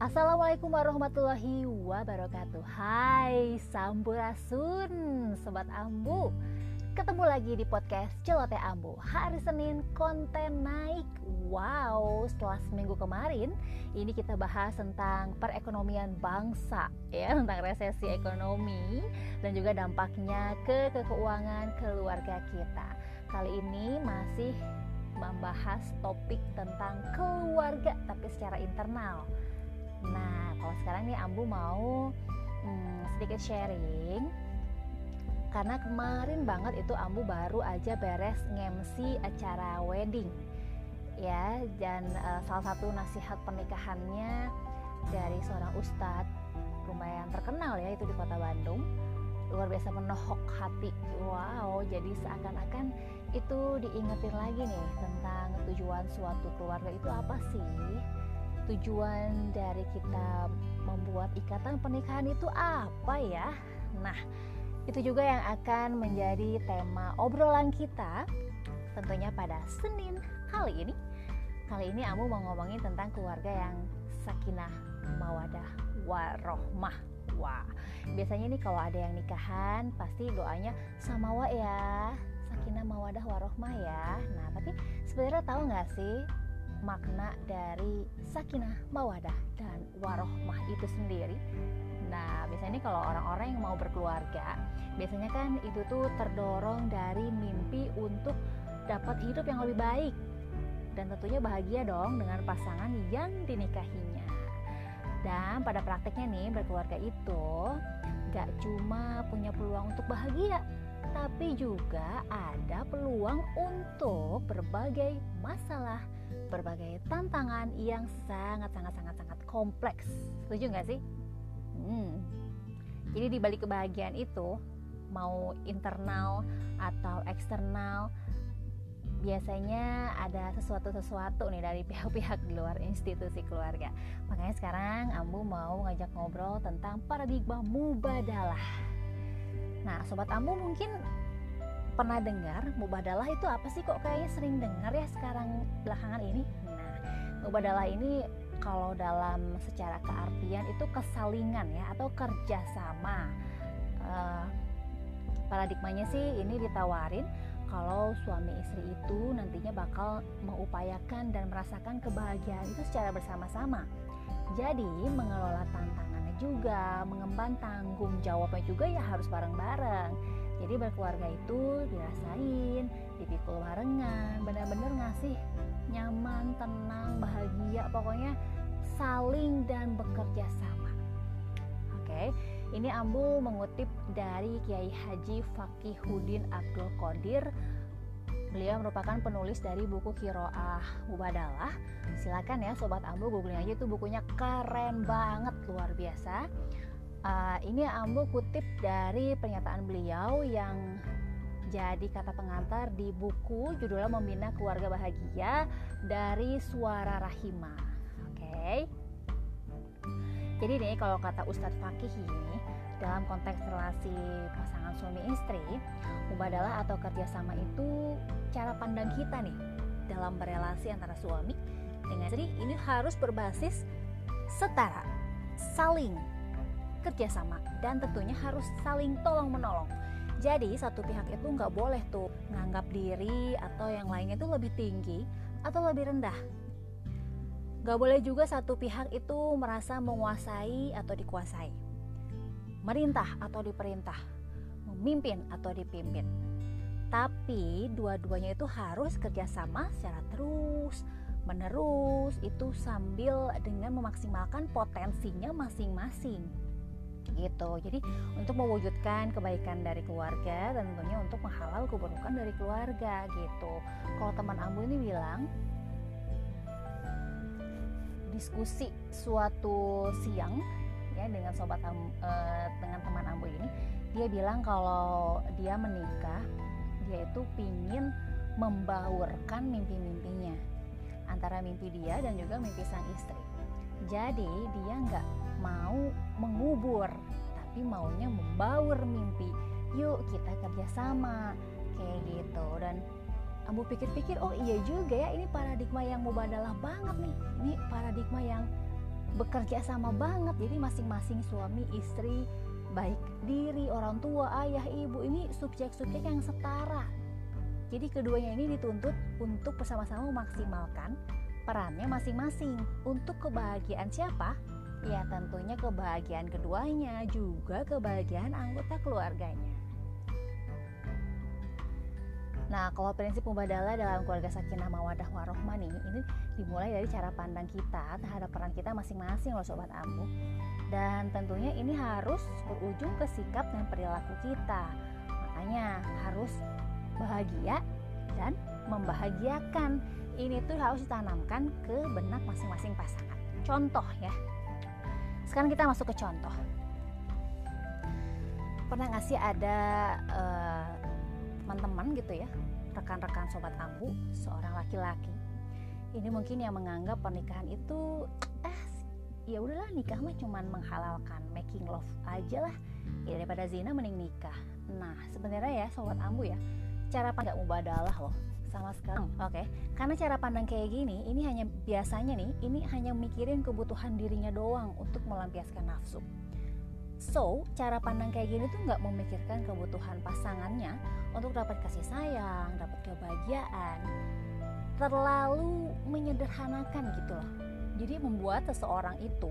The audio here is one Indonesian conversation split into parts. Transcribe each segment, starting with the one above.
Assalamualaikum warahmatullahi wabarakatuh. Hai Sampurasun Sobat Ambu. Ketemu lagi di podcast Celote Ambu. Hari Senin konten naik. Wow setelah seminggu kemarin Ini kita bahas tentang perekonomian bangsa ya Tentang resesi ekonomi Dan juga dampaknya ke, ke keuangan keluarga kita. Kali ini masih membahas topik tentang keluarga tapi secara internal. Nah, kalau sekarang nih Ambu mau hmm, sedikit sharing. Karena kemarin banget itu Ambu baru aja beres ngemsi acara wedding ya. Dan uh, salah satu nasihat pernikahannya dari seorang ustadz lumayan terkenal ya itu di kota Bandung luar biasa menohok hati wow jadi seakan-akan itu diingetin lagi nih tentang tujuan suatu keluarga itu apa sih tujuan dari kita membuat ikatan pernikahan itu apa ya? Nah, itu juga yang akan menjadi tema obrolan kita tentunya pada Senin kali ini. Kali ini Amu mau ngomongin tentang keluarga yang sakinah, mawadah, warohmah. Wah, biasanya nih kalau ada yang nikahan pasti doanya sama wa ya, sakinah, mawadah, warohmah ya. Nah, tapi sebenarnya tahu nggak sih makna dari sakinah, mawadah, dan warohmah itu sendiri. Nah, biasanya kalau orang-orang yang mau berkeluarga, biasanya kan itu tuh terdorong dari mimpi untuk dapat hidup yang lebih baik dan tentunya bahagia dong dengan pasangan yang dinikahinya. Dan pada prakteknya nih berkeluarga itu gak cuma punya peluang untuk bahagia, tapi juga ada peluang untuk berbagai masalah berbagai tantangan yang sangat sangat sangat sangat kompleks. Setuju nggak sih? Hmm. Jadi di balik kebahagiaan itu mau internal atau eksternal biasanya ada sesuatu-sesuatu nih dari pihak-pihak di luar institusi keluarga. Makanya sekarang Ambu mau ngajak ngobrol tentang paradigma mubadalah. Nah, sobat Ambu mungkin pernah dengar mubadalah itu apa sih kok kayaknya sering dengar ya sekarang belakangan ini nah mubadalah ini kalau dalam secara keartian itu kesalingan ya atau kerjasama uh, paradigmanya sih ini ditawarin kalau suami istri itu nantinya bakal mengupayakan dan merasakan kebahagiaan itu secara bersama-sama. Jadi mengelola tantangannya juga mengemban tanggung jawabnya juga ya harus bareng-bareng. Jadi berkeluarga itu dirasain dipikul barengan benar-benar ngasih nyaman tenang bahagia pokoknya saling dan bekerja sama. Oke ini Ambu mengutip dari Kiai Haji Fakihudin Abdul Qadir Beliau merupakan penulis dari buku Kiroah Mubadalah. Silakan ya sobat Ambu googling aja itu bukunya keren banget luar biasa uh, ini Ambo kutip dari pernyataan beliau yang jadi kata pengantar di buku judulnya Membina Keluarga Bahagia dari Suara Rahima. Oke. Okay. Jadi nih kalau kata Ustadz Fakih ini dalam konteks relasi pasangan suami istri, mubadalah atau kerjasama itu cara pandang kita nih dalam berelasi antara suami dengan istri ini harus berbasis setara, saling kerjasama dan tentunya harus saling tolong menolong. Jadi satu pihak itu nggak boleh tuh menganggap diri atau yang lainnya itu lebih tinggi atau lebih rendah. Gak boleh juga satu pihak itu merasa menguasai atau dikuasai, merintah atau diperintah, memimpin atau dipimpin. Tapi dua-duanya itu harus kerjasama secara terus menerus itu sambil dengan memaksimalkan potensinya masing-masing. Gitu. Jadi untuk mewujudkan kebaikan dari keluarga dan tentunya untuk menghalal keburukan dari keluarga gitu. Kalau teman Ambu ini bilang diskusi suatu siang ya dengan sobat Ambu, eh, dengan teman Ambu ini dia bilang kalau dia menikah dia itu pingin membaurkan mimpi-mimpinya antara mimpi dia dan juga mimpi sang istri. Jadi dia nggak mau mengubur tapi maunya membaur mimpi. Yuk kita kerjasama kayak gitu. Dan Ambu pikir-pikir oh iya juga ya ini paradigma yang mubadalah banget nih. Ini paradigma yang bekerja sama banget. Jadi masing-masing suami istri baik diri orang tua ayah ibu ini subjek-subjek yang setara. Jadi keduanya ini dituntut untuk bersama-sama memaksimalkan perannya masing-masing. Untuk kebahagiaan siapa? Ya tentunya kebahagiaan keduanya juga kebahagiaan anggota keluarganya Nah, kalau prinsip mubadalah dalam keluarga sakinah mawadah warohmah nih, ini dimulai dari cara pandang kita terhadap peran kita masing-masing loh sobat ambu. Dan tentunya ini harus berujung ke sikap dan perilaku kita. Makanya harus bahagia dan membahagiakan. Ini tuh harus ditanamkan ke benak masing-masing pasangan. Contoh ya. Sekarang kita masuk ke contoh. Pernah nggak sih ada uh, teman-teman gitu ya rekan-rekan sobat ambu seorang laki-laki. Ini mungkin yang menganggap pernikahan itu eh ya udahlah nikah mah cuman menghalalkan making love aja lah. Ya daripada zina mending nikah. Nah sebenarnya ya sobat ambu ya cara pandang mubadalah loh sama sekali. Oke okay. karena cara pandang kayak gini ini hanya biasanya nih ini hanya mikirin kebutuhan dirinya doang untuk melampiaskan nafsu So, cara pandang kayak gini tuh nggak memikirkan kebutuhan pasangannya untuk dapat kasih sayang, dapat kebahagiaan. Terlalu menyederhanakan gitu loh. Jadi membuat seseorang itu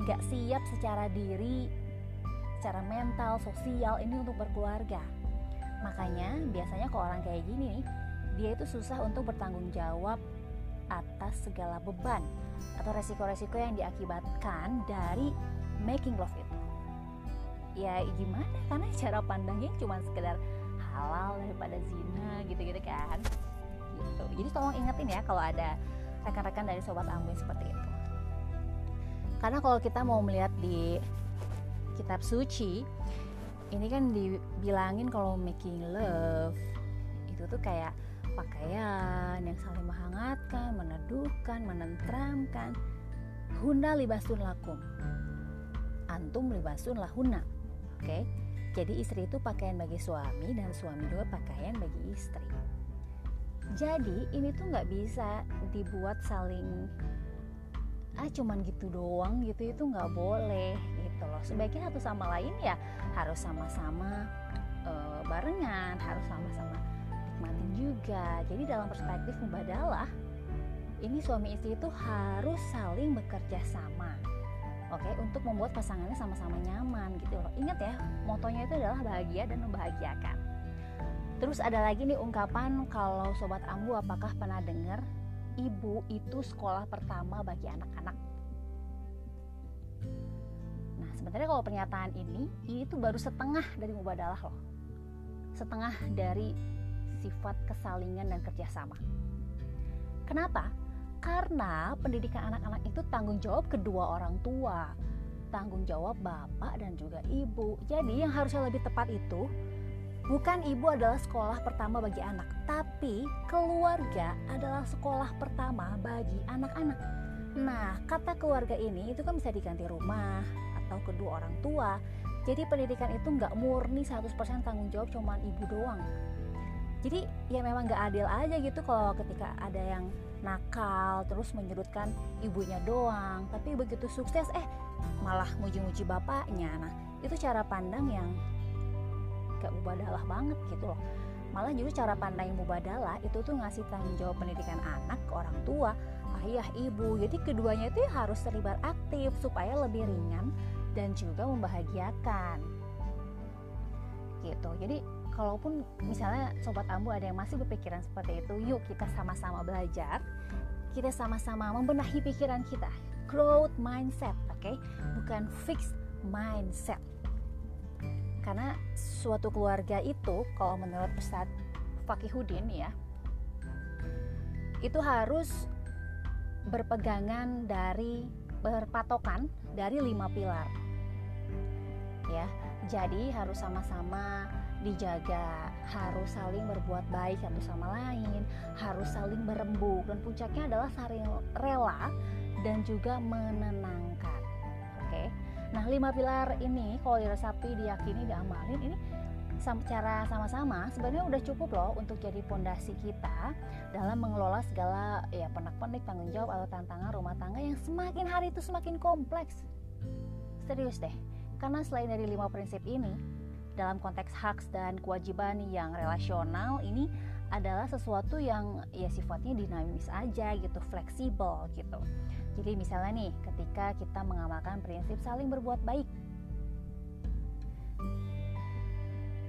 nggak siap secara diri, secara mental, sosial ini untuk berkeluarga. Makanya biasanya ke orang kayak gini nih, dia itu susah untuk bertanggung jawab atas segala beban atau resiko-resiko yang diakibatkan dari making love itu ya gimana karena cara pandangnya cuma sekedar halal daripada zina gitu-gitu kan gitu jadi tolong ingetin ya kalau ada rekan-rekan dari sobat amwin seperti itu karena kalau kita mau melihat di kitab suci ini kan dibilangin kalau making love itu tuh kayak pakaian yang saling menghangatkan, meneduhkan, menentramkan. Huna libasun lakum. Antum libasun lahuna. Oke. Jadi istri itu pakaian bagi suami dan suami juga pakaian bagi istri. Jadi ini tuh nggak bisa dibuat saling ah cuman gitu doang gitu itu nggak boleh gitu loh. Sebaiknya satu sama lain ya harus sama-sama e, barengan, harus sama-sama nikmatin juga. Jadi dalam perspektif mubadalah ini suami istri itu harus saling bekerja sama oke okay, untuk membuat pasangannya sama-sama nyaman gitu. Loh ingat ya motonya itu adalah bahagia dan membahagiakan. Terus ada lagi nih ungkapan kalau sobat ambu apakah pernah dengar ibu itu sekolah pertama bagi anak-anak? Nah sebenarnya kalau pernyataan ini ini tuh baru setengah dari mubadalah loh. Setengah dari sifat kesalingan dan kerjasama. Kenapa karena pendidikan anak-anak itu tanggung jawab kedua orang tua, tanggung jawab bapak dan juga ibu. Jadi yang harusnya lebih tepat itu bukan ibu adalah sekolah pertama bagi anak, tapi keluarga adalah sekolah pertama bagi anak-anak. Nah, kata keluarga ini itu kan bisa diganti rumah atau kedua orang tua. Jadi pendidikan itu nggak murni 100% tanggung jawab cuman ibu doang. Jadi ya memang nggak adil aja gitu kalau ketika ada yang nakal terus menyudutkan ibunya doang. Tapi begitu sukses eh malah muji-muji bapaknya. Nah itu cara pandang yang gak mubadalah banget gitu loh. Malah justru cara pandang yang mubadalah itu tuh ngasih tanggung jawab pendidikan anak ke orang tua ayah ibu. Jadi keduanya itu harus terlibat aktif supaya lebih ringan dan juga membahagiakan. Gitu. Jadi kalaupun misalnya sobat ambu ada yang masih berpikiran seperti itu yuk kita sama-sama belajar. Kita sama-sama membenahi pikiran kita. Growth mindset oke? Okay? bukan fixed mindset. Karena suatu keluarga itu kalau menurut Ustadz Fakihudin ya itu harus berpegangan dari berpatokan dari lima pilar. Ya jadi harus sama-sama dijaga, harus saling berbuat baik satu sama lain, harus saling berembuk dan puncaknya adalah saling rela dan juga menenangkan. Oke. Nah, lima pilar ini kalau diresapi, diyakini, diamalin ini secara sama-sama sebenarnya udah cukup loh untuk jadi pondasi kita dalam mengelola segala ya penak-penik tanggung jawab atau tantangan rumah tangga yang semakin hari itu semakin kompleks. Serius deh, karena selain dari lima prinsip ini, dalam konteks hak dan kewajiban yang relasional ini adalah sesuatu yang ya sifatnya dinamis aja gitu, fleksibel gitu. Jadi misalnya nih, ketika kita mengamalkan prinsip saling berbuat baik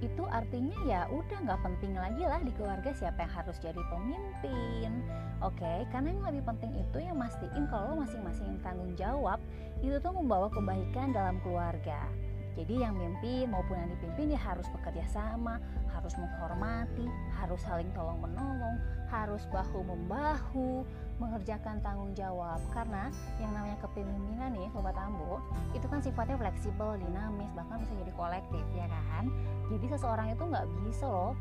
itu artinya ya udah nggak penting lagi lah di keluarga siapa yang harus jadi pemimpin oke okay? karena yang lebih penting itu yang mastiin kalau masing-masing tanggung jawab itu tuh membawa kebaikan dalam keluarga jadi yang mimpin maupun yang dipimpin ya harus bekerja sama harus menghormati harus saling tolong menolong harus bahu membahu mengerjakan tanggung jawab. Karena yang namanya kepemimpinan nih sobat ambo itu kan sifatnya fleksibel dinamis bahkan bisa jadi kolektif ya kan? Jadi seseorang itu nggak bisa loh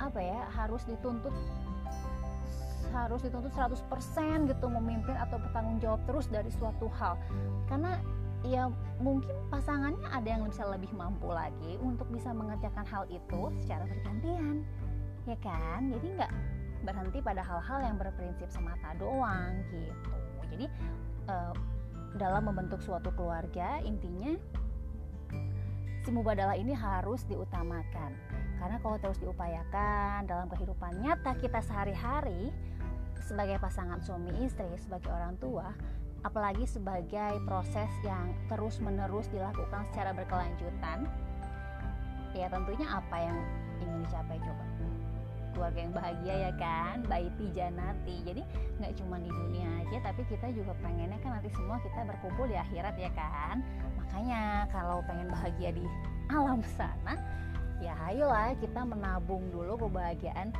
apa ya harus dituntut harus dituntut 100% gitu memimpin atau bertanggung jawab terus dari suatu hal. Karena ya mungkin pasangannya ada yang bisa lebih mampu lagi untuk bisa mengerjakan hal itu secara bergantian. Ya kan? Jadi nggak berhenti pada hal-hal yang berprinsip semata doang gitu. Jadi uh, dalam membentuk suatu keluarga intinya si mubadalah ini harus diutamakan. Karena kalau terus diupayakan dalam kehidupan nyata kita sehari-hari sebagai pasangan suami istri sebagai orang tua apalagi sebagai proses yang terus menerus dilakukan secara berkelanjutan. Ya tentunya apa yang ingin dicapai coba? Keluarga yang bahagia ya kan? Baiti janati jadi nggak cuma di dunia aja tapi kita juga pengennya kan nanti semua kita berkumpul di akhirat ya kan? Makanya kalau pengen bahagia di alam sana ya ayolah kita menabung dulu kebahagiaan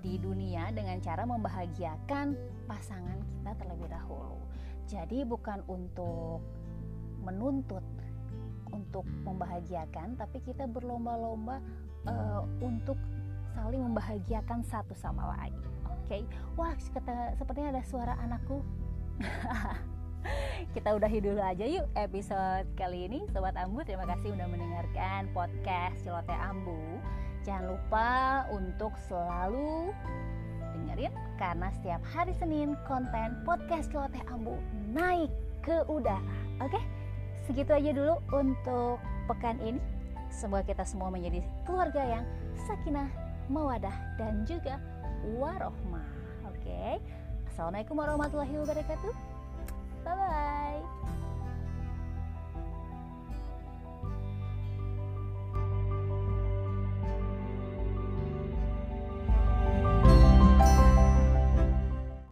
di dunia dengan cara membahagiakan pasangan kita terlebih dahulu jadi bukan untuk menuntut untuk membahagiakan tapi kita berlomba-lomba uh, untuk saling membahagiakan satu sama lain. Oke, okay? wah sepertinya ada suara anakku. Kita udahi dulu aja yuk episode kali ini Sobat Ambu terima kasih udah mendengarkan podcast Celote Ambu Jangan lupa untuk selalu dengerin Karena setiap hari Senin konten podcast Celote Ambu naik ke udara Oke, segitu aja dulu untuk pekan ini Semoga kita semua menjadi keluarga yang sakinah mawadah dan juga warohmah. Oke. Assalamualaikum warahmatullahi wabarakatuh. Bye bye.